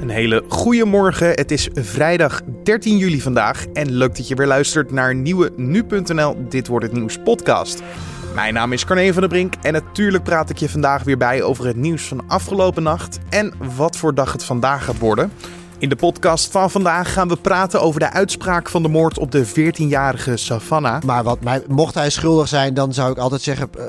Een hele goede morgen. Het is vrijdag 13 juli vandaag en leuk dat je weer luistert naar nieuwe nu.nl Dit wordt het nieuws podcast. Mijn naam is Carne van der Brink en natuurlijk praat ik je vandaag weer bij over het nieuws van afgelopen nacht en wat voor dag het vandaag gaat worden. In de podcast van vandaag gaan we praten over de uitspraak van de moord op de 14-jarige Savannah. Maar wat mij, mocht hij schuldig zijn, dan zou ik altijd zeggen: uh,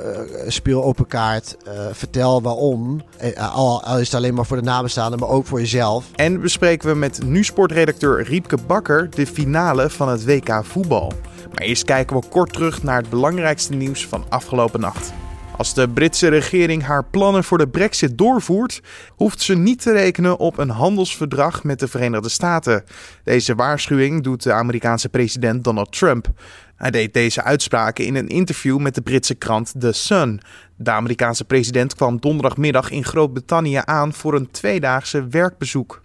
speel open kaart. Uh, vertel waarom. Uh, al, al, is het alleen maar voor de nabestaanden, maar ook voor jezelf. En bespreken we met nu-sportredacteur Riepke Bakker de finale van het WK voetbal. Maar eerst kijken we kort terug naar het belangrijkste nieuws van afgelopen nacht. Als de Britse regering haar plannen voor de Brexit doorvoert, hoeft ze niet te rekenen op een handelsverdrag met de Verenigde Staten. Deze waarschuwing doet de Amerikaanse president Donald Trump. Hij deed deze uitspraken in een interview met de Britse krant The Sun. De Amerikaanse president kwam donderdagmiddag in Groot-Brittannië aan voor een tweedaagse werkbezoek.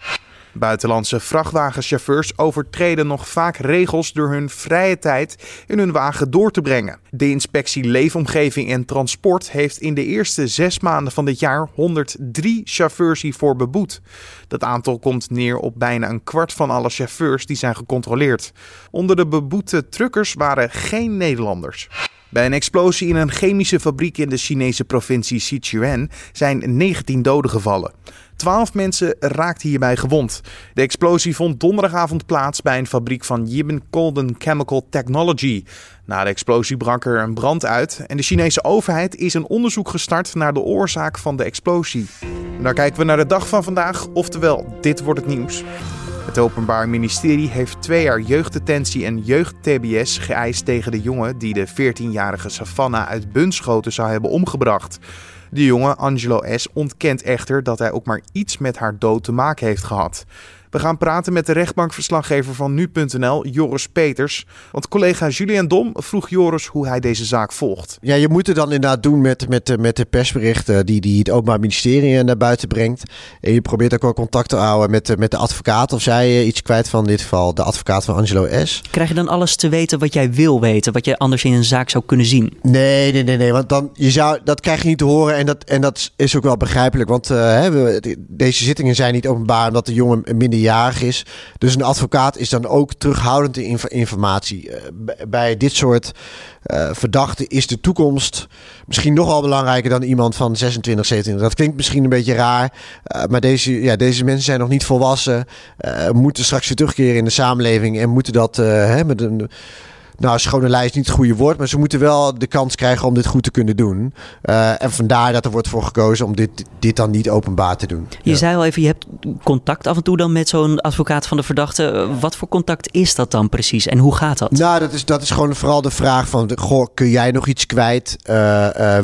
Buitenlandse vrachtwagenchauffeurs overtreden nog vaak regels door hun vrije tijd in hun wagen door te brengen. De inspectie Leefomgeving en Transport heeft in de eerste zes maanden van dit jaar 103 chauffeurs hiervoor beboet. Dat aantal komt neer op bijna een kwart van alle chauffeurs die zijn gecontroleerd. Onder de beboete truckers waren geen Nederlanders. Bij een explosie in een chemische fabriek in de Chinese provincie Sichuan zijn 19 doden gevallen. 12 mensen raakten hierbij gewond. De explosie vond donderdagavond plaats bij een fabriek van Yibin Colden Chemical Technology. Na de explosie brak er een brand uit en de Chinese overheid is een onderzoek gestart naar de oorzaak van de explosie. En daar kijken we naar de dag van vandaag, oftewel dit wordt het nieuws. Het Openbaar Ministerie heeft twee jaar jeugddetentie en jeugd-TBS geëist tegen de jongen die de 14-jarige Savannah uit Bunschoten zou hebben omgebracht. De jongen, Angelo S., ontkent echter dat hij ook maar iets met haar dood te maken heeft gehad. We gaan praten met de rechtbankverslaggever van nu.nl, Joris Peters. Want collega Julian Dom vroeg Joris hoe hij deze zaak volgt. Ja, je moet het dan inderdaad doen met, met, met de persberichten die, die het Openbaar Ministerie naar buiten brengt. En je probeert ook wel contact te houden met, met de advocaat of zij iets kwijt van in dit geval de advocaat van Angelo S. Krijg je dan alles te weten wat jij wil weten, wat je anders in een zaak zou kunnen zien? Nee, nee, nee, nee. Want dan, je zou, dat krijg je niet te horen en dat, en dat is ook wel begrijpelijk. Want uh, hè, deze zittingen zijn niet openbaar omdat de jongen minder minderjarig is. Dus een advocaat is dan ook terughoudend in informatie. Uh, bij dit soort uh, verdachten is de toekomst misschien nogal belangrijker dan iemand van 26, 27. Dat klinkt misschien een beetje raar, uh, maar deze, ja, deze mensen zijn nog niet volwassen, moeten straks weer terugkeren in de samenleving en moeten dat hè, met een nou, schone lijst niet het goede woord, maar ze moeten wel de kans krijgen om dit goed te kunnen doen. Uh, en vandaar dat er wordt voor gekozen om dit, dit dan niet openbaar te doen. Je ja. zei al even, je hebt contact af en toe dan met zo'n advocaat van de verdachte. Wat voor contact is dat dan precies en hoe gaat dat? Nou, dat is, dat is gewoon vooral de vraag van, goh, kun jij nog iets kwijt? Uh, uh,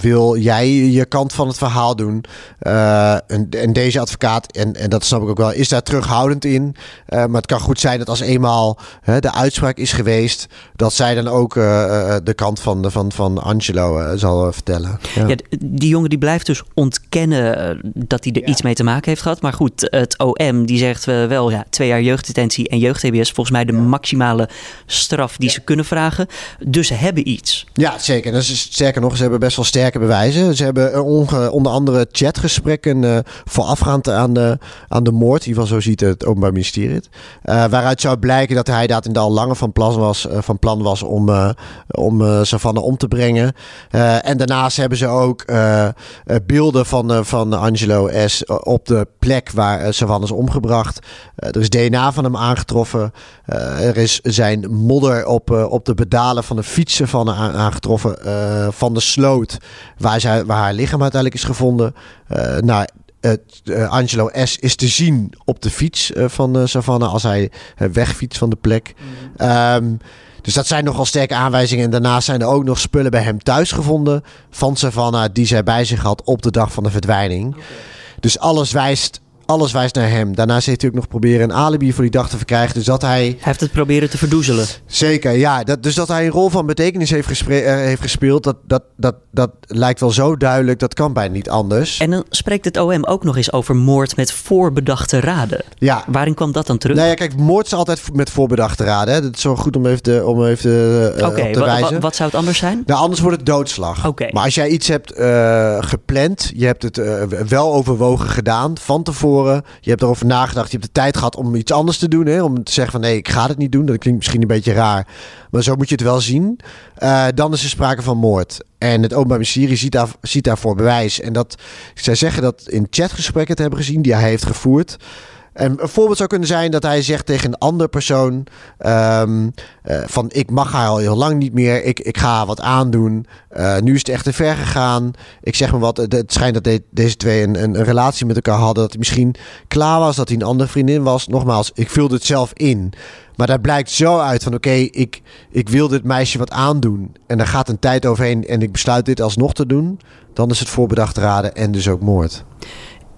wil jij je kant van het verhaal doen? En, en, deze advocaat, en, en dat snap ik ook wel, is daar terughoudend in. maar het kan goed zijn dat als eenmaal de uitspraak is geweest dat zij dan ook uh, de kant van, van, van Angelo uh, zal vertellen. Ja. ja. die jongen die blijft dus ontkennen dat hij er ja. iets mee te maken heeft gehad. Maar goed, het OM die zegt wel ja, twee jaar jeugddetentie en jeugd-TBS. Volgens mij de ja. maximale straf die ze kunnen vragen. Dus ze hebben iets. Ja, zeker. Dat is, sterker nog, ze hebben best wel sterke bewijzen. Ze hebben onge, onder andere chatgesprekken uh, voorafgaand aan de, aan de moord. In ieder geval zo ziet het Openbaar Ministerie het. waaruit zou blijken dat hij dat in al langer van plan was van plan was om, uh, om uh, Savannah om te brengen. En daarnaast hebben ze ook beelden van, van Angelo S. op de plek waar Savannah is omgebracht. er is DNA van hem aangetroffen. er is zijn modder op, op de pedalen van de fietsen van aangetroffen. van de sloot waar, zij, waar haar lichaam uiteindelijk is gevonden. nou, uh, Angelo S. is te zien op de fiets uh, van Savannah als hij wegfietst van de plek. Mm. Um, dus dat zijn nogal sterke aanwijzingen. En daarnaast zijn er ook nog spullen bij hem thuis gevonden van Savannah die zij bij zich had op de dag van de verdwijning. Okay. Dus alles wijst alles wijst naar hem. Daarnaast heeft hij ook nog proberen een alibi voor die dag te verkrijgen. Dus dat hij... Hij heeft het proberen te verdoezelen. Zeker, ja. Dat, dus dat hij een rol van betekenis heeft, gespre- uh, heeft gespeeld, dat, dat, dat, dat lijkt wel zo duidelijk. Dat kan bijna niet anders. En dan spreekt het OM ook nog eens over moord met voorbedachte raden. Ja. Waarin kwam dat dan terug? Nou ja, kijk, moord is altijd met voorbedachte raden. Hè. Dat is zo goed om even te, om even te, uh, okay, te wijzen. wat zou het anders zijn? Nou, anders wordt het doodslag. Okay. Maar als jij iets hebt uh, gepland, je hebt het wel overwogen gedaan van tevoren Je hebt erover nagedacht. Je hebt de tijd gehad om iets anders te doen. Hè? Om te zeggen van nee, ik ga het niet doen. Dat klinkt misschien een beetje raar. Maar zo moet je het wel zien. Uh, dan is er sprake van moord. En het Openbaar Ministerie ziet, daar, ziet daarvoor bewijs. En dat zij zeggen dat in chatgesprekken te hebben gezien die hij heeft gevoerd. En een voorbeeld zou kunnen zijn dat hij zegt tegen een andere persoon: um, uh, van ik mag haar al heel lang niet meer, ik, ik ga wat aandoen. Uh, nu is het echt te ver gegaan. Ik zeg maar wat, het schijnt dat de, deze twee een, een, relatie met elkaar hadden. Dat hij misschien klaar was, dat hij een andere vriendin was. Nogmaals, ik vulde het zelf in. Maar daar blijkt zo uit van oké, ik, ik wil dit meisje wat aandoen. En daar gaat een tijd overheen en ik besluit dit alsnog te doen. Dan is het voorbedacht raden en dus ook moord.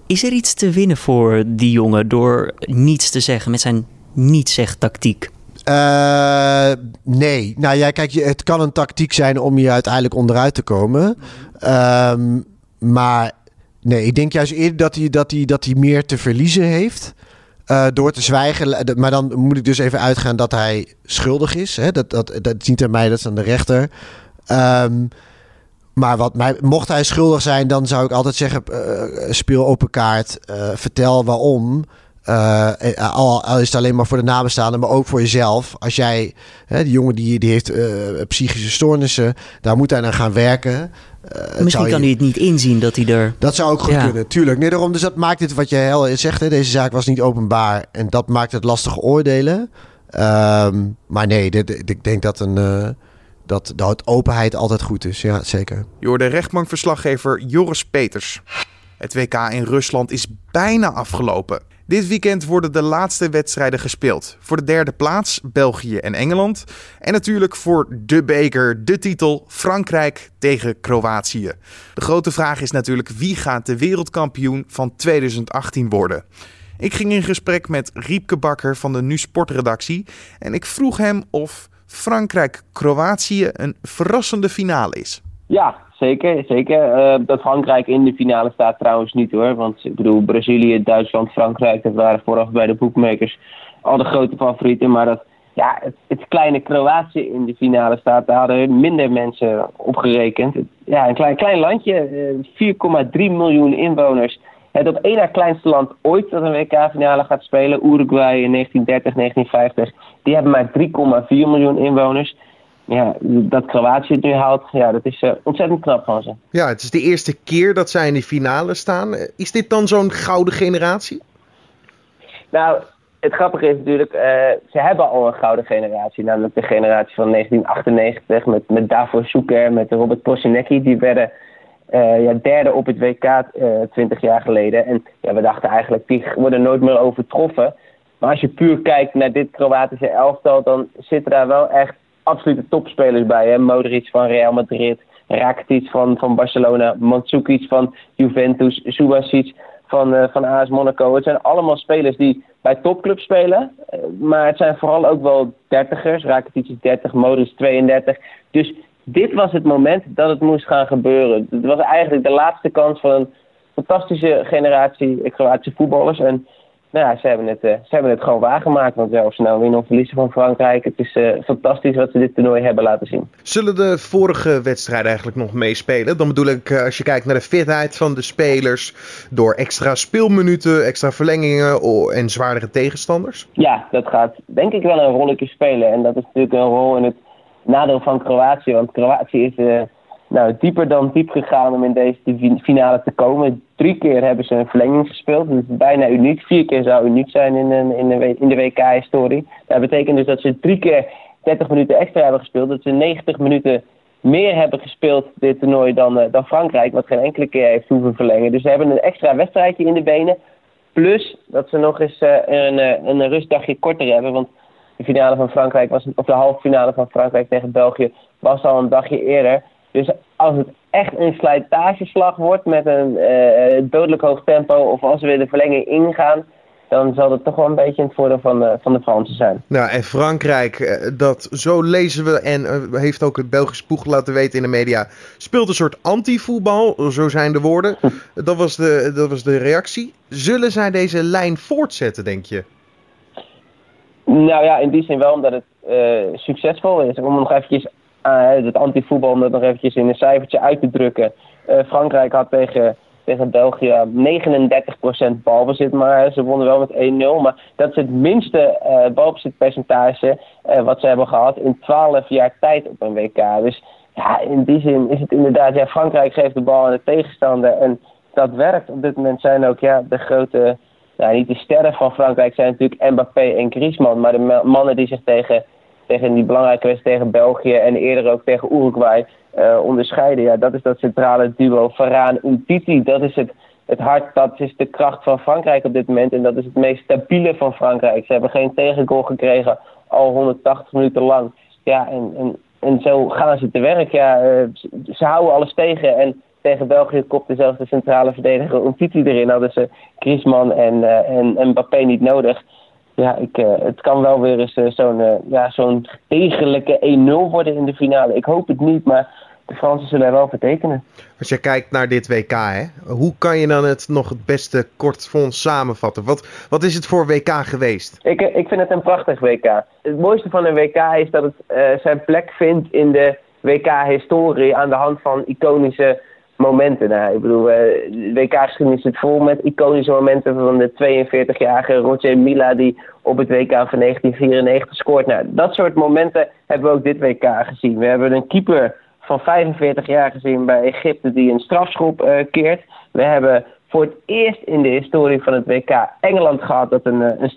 Is er iets te winnen voor die jongen door niets te zeggen met zijn niet-zeg-tactiek? Uh, nee. Nou ja, kijk, het kan een tactiek zijn om je uiteindelijk onderuit te komen. Uh, maar nee, ik denk juist eerder dat hij, dat hij, dat hij meer te verliezen heeft. Uh, door te zwijgen. Maar dan moet ik dus even uitgaan dat hij schuldig is. Hè? Dat, dat, dat is niet aan mij, dat is aan de rechter. Um, maar wat mij, mocht hij schuldig zijn, dan zou ik altijd zeggen: uh, speel open kaart. Uh, vertel waarom. Uh, al, al, is het alleen maar voor de nabestaanden, maar ook voor jezelf. Als jij, hè, die jongen die, die heeft psychische stoornissen, daar moet hij naar gaan werken. Misschien kan hij het niet inzien dat hij er. Dat zou ook goed ja. kunnen, tuurlijk. Nee, daarom, dus dat maakt het wat je heel zegt. Hè, deze zaak was niet openbaar en dat maakt het lastig oordelen. Um, maar nee, dit, ik denk dat een dat, dat openheid altijd goed is. Ja, zeker. Je hoorde rechtbankverslaggever Joris Peters. Het WK in Rusland is bijna afgelopen. Dit weekend worden de laatste wedstrijden gespeeld. Voor de derde plaats België en Engeland. En natuurlijk voor de beker, de titel Frankrijk tegen Kroatië. De grote vraag is natuurlijk wie gaat de wereldkampioen van 2018 worden. Ik ging in gesprek met Riepke Bakker van de Nu Sportredactie en ik vroeg hem of Frankrijk-Kroatië een verrassende finale is. Ja, zeker. zeker. Uh, dat Frankrijk in de finale staat trouwens niet hoor. Want ik bedoel, Brazilië, Duitsland, Frankrijk, dat waren vooraf bij de boekmakers al de grote favorieten. Maar dat ja, het, het, kleine Kroatië in de finale staat, daar hadden minder mensen op gerekend. Ja, een klein, klein landje, 4,3 eh, miljoen inwoners. Het op één na kleinste land ooit dat een WK-finale gaat spelen, Uruguay in 1930, 1950, die hebben maar 3,4 miljoen inwoners. Ja, dat Kroatië het nu haalt, ja, dat is uh, ontzettend knap van ze. Ja, het is de eerste keer dat zij in de finale staan. Is dit dan zo'n gouden generatie? Nou, het grappige is natuurlijk, uh, ze hebben al een gouden generatie. Namelijk de generatie van 1998 met, met Davor Suker, met Robert Posinecki. Die werden uh, ja, derde op het WK uh, 20 jaar geleden. En ja, we dachten eigenlijk, die worden nooit meer overtroffen. Maar als je puur kijkt naar dit Kroatische elftal, dan zitten daar wel echt absolute topspelers bij. Hè? Modric van Real Madrid, Rakitic van, van Barcelona, Mandzukic van Juventus, Subasic van, uh, van AS Monaco. Het zijn allemaal spelers die bij topclubs spelen. Uh, maar het zijn vooral ook wel dertigers. Rakitic is 30, Modric 32. Dus dit was het moment dat het moest gaan gebeuren. Het was eigenlijk de laatste kans van een fantastische generatie Kroatische voetballers. En nou ja, ze hebben het, uh, ze hebben het gewoon waargemaakt. Want ja, of ze nou winnen of verliezen van Frankrijk. Het is uh, fantastisch wat ze dit toernooi hebben laten zien. Zullen de vorige wedstrijden eigenlijk nog meespelen? Dan bedoel ik, uh, als je kijkt naar de fitheid van de spelers. Door extra speelminuten, extra verlengingen en zwaardere tegenstanders? Ja, dat gaat denk ik wel een rolletje spelen. En dat is natuurlijk een rol in het nadeel van Kroatië. Want Kroatië is uh, nou, dieper dan diep gegaan om in deze finale te komen. Drie keer hebben ze een verlenging gespeeld. Dat is bijna uniek. Vier keer zou uniek zijn in, een, in, de, WK-historie. Dat betekent dus dat ze drie keer 30 minuten extra hebben gespeeld. Dat ze 90 minuten meer hebben gespeeld dit toernooi dan, uh, dan Frankrijk. Wat geen enkele keer heeft hoeven verlengen. Dus ze hebben een extra wedstrijdje in de benen. Plus dat ze nog eens uh, een, een rustdagje korter hebben. Want de finale van Frankrijk was, of de halve finale van Frankrijk tegen België was al een dagje eerder. Dus als het echt een slijtageslag wordt met een uh, dodelijk hoog tempo, of als we weer de verlenging ingaan, dan zal het toch wel een beetje in het voordeel van de, van de Fransen zijn. Nou, en Frankrijk, eh, dat zo lezen we en heeft ook het Belgisch poeg laten weten in de media, speelt een soort anti-voetbal, zo zijn de woorden. Dat was de, dat was de reactie. Zullen zij deze lijn voortzetten, denk je? Nou ja, in die zin wel omdat het uh, succesvol is. Om nog eventjes uh, het antivoetbal, om dat nog eventjes in een cijfertje uit te drukken. Uh, Frankrijk had tegen tegen België 39% balbezit, maar ze wonnen wel met 1-0. Maar dat is het minste uh, balbezitpercentage wat ze hebben gehad in 12 jaar tijd op een WK. Dus ja, in die zin is het inderdaad, ja, Frankrijk geeft de bal aan de tegenstander en dat werkt. Op dit moment zijn ook ja, de grote, nou, niet de sterren van Frankrijk zijn natuurlijk Mbappé en Griezmann, maar de mannen die zich tegen, tegen die belangrijke wedstrijd tegen België en eerder ook tegen Uruguay uh, onderscheiden. Ja, dat is dat centrale duo Varane Umtiti. Dat is het, het hart, dat is de kracht van Frankrijk op dit moment. En dat is het meest stabiele van Frankrijk. Ze hebben geen tegengoal gekregen al 180 minuten lang. Ja, en, en, en zo gaan ze te werk. Ja, uh, ze houden alles tegen. En tegen België kopte zelfs de centrale verdediger Umtiti erin. Hadden ze Griezmann en, uh, en Mbappé niet nodig ja, ik, uh, het kan wel weer eens uh, zo'n uh, ja, zo'n degelijke 1-0 worden in de finale. Ik hoop het niet, maar de Fransen zullen er wel vertekenen. Als je kijkt naar dit WK, hè, hoe kan je dan het nog het beste kort voor ons samenvatten? Wat, wat is het voor WK geweest? Ik, ik vind het een prachtig WK. Het mooiste van een WK is dat het zijn plek vindt in de WK-historie aan de hand van iconische momenten. Nou, ik bedoel, uh, WK-geschiedenis zit vol met iconische momenten van de 42-jarige Roger Mila die op het WK van 1994 scoort. Nou, dat soort momenten hebben we ook dit WK gezien. We hebben een keeper van 45 jaar gezien bij Egypte die een strafschop uh, keert. We hebben voor het eerst in de historie van het WK Engeland gehad dat een, eh,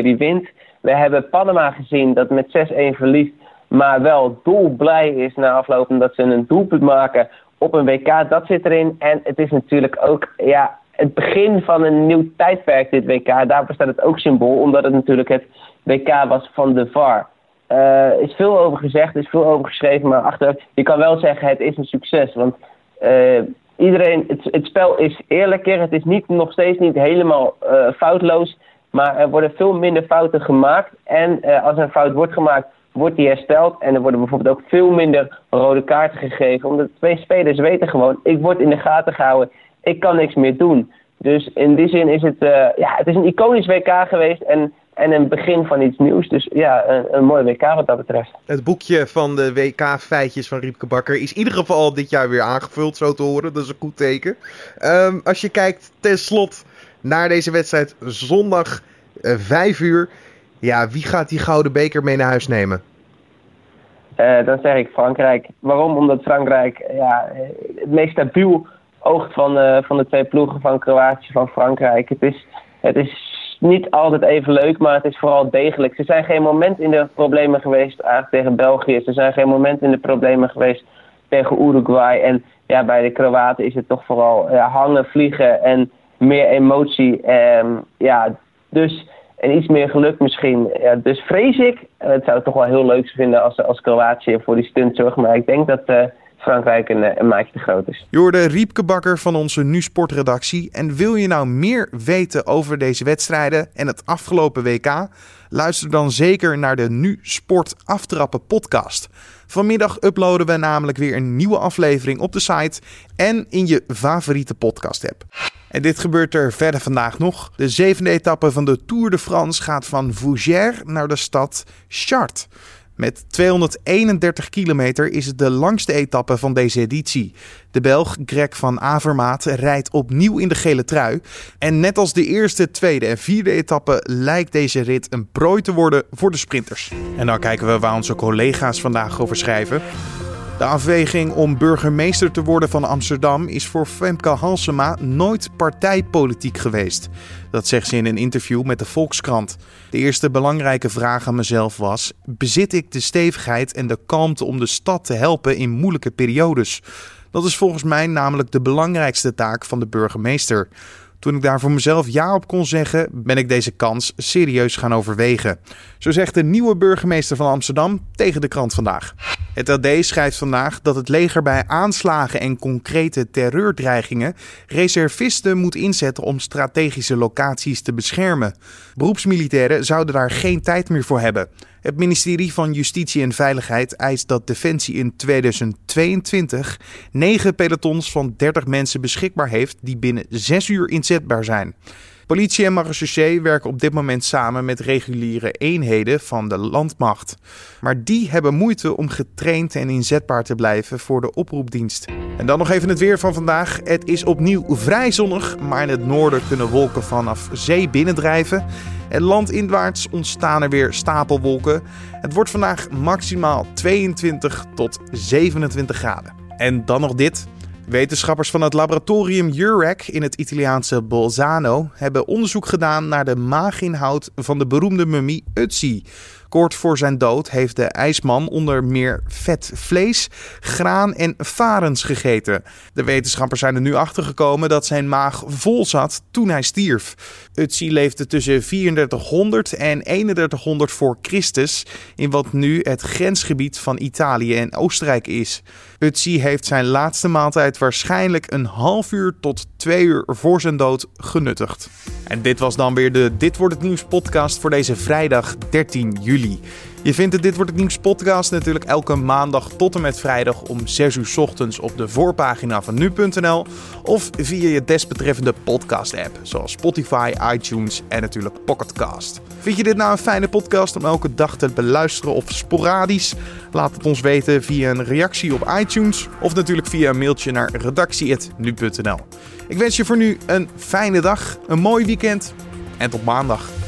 een wint. We hebben Panama gezien dat met 6-1 verliest, maar wel dolblij is na afloop omdat ze een doelpunt maken op een WK, dat zit erin. En het is natuurlijk ook ja, het begin van een nieuw tijdperk, dit WK. Daarvoor staat het ook symbool, omdat het natuurlijk het WK was van de VAR. Er uh, is veel over gezegd, is veel over geschreven, maar achter, je kan wel zeggen het is een succes. Want uh, iedereen, het, het, spel is eerlijker, het is niet, nog steeds niet helemaal uh, foutloos, maar er worden veel minder fouten gemaakt. En als er een fout wordt gemaakt, wordt die hersteld. En er worden bijvoorbeeld ook veel minder rode kaarten gegeven. Omdat twee spelers weten gewoon, ik word in de gaten gehouden. Ik kan niks meer doen. Dus in die zin is het, uh, ja, het is een iconisch WK geweest. En, en een begin van iets nieuws. Dus ja, een, mooi WK wat dat betreft. Het boekje van de WK-feitjes van Riepke Bakker is in ieder geval dit jaar weer aangevuld, zo te horen. Dat is een goed teken. Um, als je kijkt ten slot naar deze wedstrijd zondag uh, 5 uur. Ja, wie gaat die gouden beker mee naar huis nemen? Uh, dan zeg ik Frankrijk. Waarom? Omdat Frankrijk ja, het meest stabiel oogt van, uh, van de twee ploegen van Kroatië van Frankrijk. Het is, het is niet altijd even leuk, maar het is vooral degelijk. Ze zijn geen moment in de problemen geweest eigenlijk tegen België. Ze zijn geen moment in de problemen geweest tegen Uruguay. En ja, bij de Kroaten is het toch vooral hangen, vliegen en meer emotie. Um, ja, dus en iets meer geluk misschien. Ja, dus vrees ik, het zou toch wel heel leuk vinden als, als Kroatië voor die stunt zorgt. Maar ik denk dat uh, Frankrijk een, een maatje te groot is. Je hoorde Riepke Bakker van onze Nu Sportredactie. En wil je nou meer weten over deze wedstrijden en het afgelopen WK? Luister dan zeker naar de Nu Sport Aftrappen podcast. Vanmiddag uploaden we namelijk weer een nieuwe aflevering op de site en in je favoriete podcast app. En dit gebeurt er verder vandaag nog. De zevende etappe van de Tour de France gaat van Fougères naar de stad Chartres. Met 231 kilometer is het de langste etappe van deze editie. De Belg Greg van Avermaat rijdt opnieuw in de gele trui. En net als de eerste, tweede en vierde etappe lijkt deze rit een prooi te worden voor de sprinters. En dan kijken we waar onze collega's vandaag over schrijven. De afweging om burgemeester te worden van Amsterdam is voor Femke Halsema nooit partijpolitiek geweest. Dat zegt ze in een interview met de Volkskrant. De eerste belangrijke vraag aan mezelf was: bezit ik de stevigheid en de kalmte om de stad te helpen in moeilijke periodes? Dat is volgens mij namelijk de belangrijkste taak van de burgemeester. Toen ik daar voor mezelf ja op kon zeggen, ben ik deze kans serieus gaan overwegen. Zo zegt de nieuwe burgemeester van Amsterdam tegen de krant vandaag. Het AD schrijft vandaag dat het leger bij aanslagen en concrete terreurdreigingen reservisten moet inzetten om strategische locaties te beschermen. Beroepsmilitairen zouden daar geen tijd meer voor hebben. Het ministerie van Justitie en Veiligheid eist dat Defensie in 2022 negen pelotons van 30 mensen beschikbaar heeft die binnen 6 uur inzetbaar zijn. Politie en marechaussee werken op dit moment samen met reguliere eenheden van de landmacht. Maar die hebben moeite om getraind en inzetbaar te blijven voor de oproepdienst. En dan nog even het weer van vandaag. Het is opnieuw vrij zonnig, maar in het noorden kunnen wolken vanaf zee binnendrijven. En landinwaarts ontstaan er weer stapelwolken. Het wordt vandaag maximaal 22 tot 27 graden. En dan nog dit. Wetenschappers van het laboratorium UREC in het Italiaanse Bolzano hebben onderzoek gedaan naar de maaginhoud van de beroemde mummie Ötzi. Kort voor zijn dood heeft de ijsman onder meer vet vlees, graan en varens gegeten. De wetenschappers zijn er nu achter gekomen dat zijn maag vol zat toen hij stierf. Ötzi leefde tussen 3400 en 3100 voor Christus in wat nu het grensgebied van Italië en Oostenrijk is. Ötzi heeft zijn laatste maaltijd waarschijnlijk een half uur tot twee uur voor zijn dood genuttigd. En dit was dan weer de Dit wordt het nieuws podcast voor deze vrijdag 13 juli. Je vindt de Dit wordt het nieuws podcast natuurlijk elke maandag tot en met vrijdag om 6 uur ochtends op de voorpagina van nu.nl of via je desbetreffende podcast app zoals Spotify, iTunes en natuurlijk Pocketcast. Vind je dit nou een fijne podcast om elke dag te beluisteren of sporadisch? Laat het ons weten via een reactie op iTunes of natuurlijk via een mailtje naar redactie.nu.nl. Ik wens je voor nu een fijne dag, een mooi weekend en tot maandag.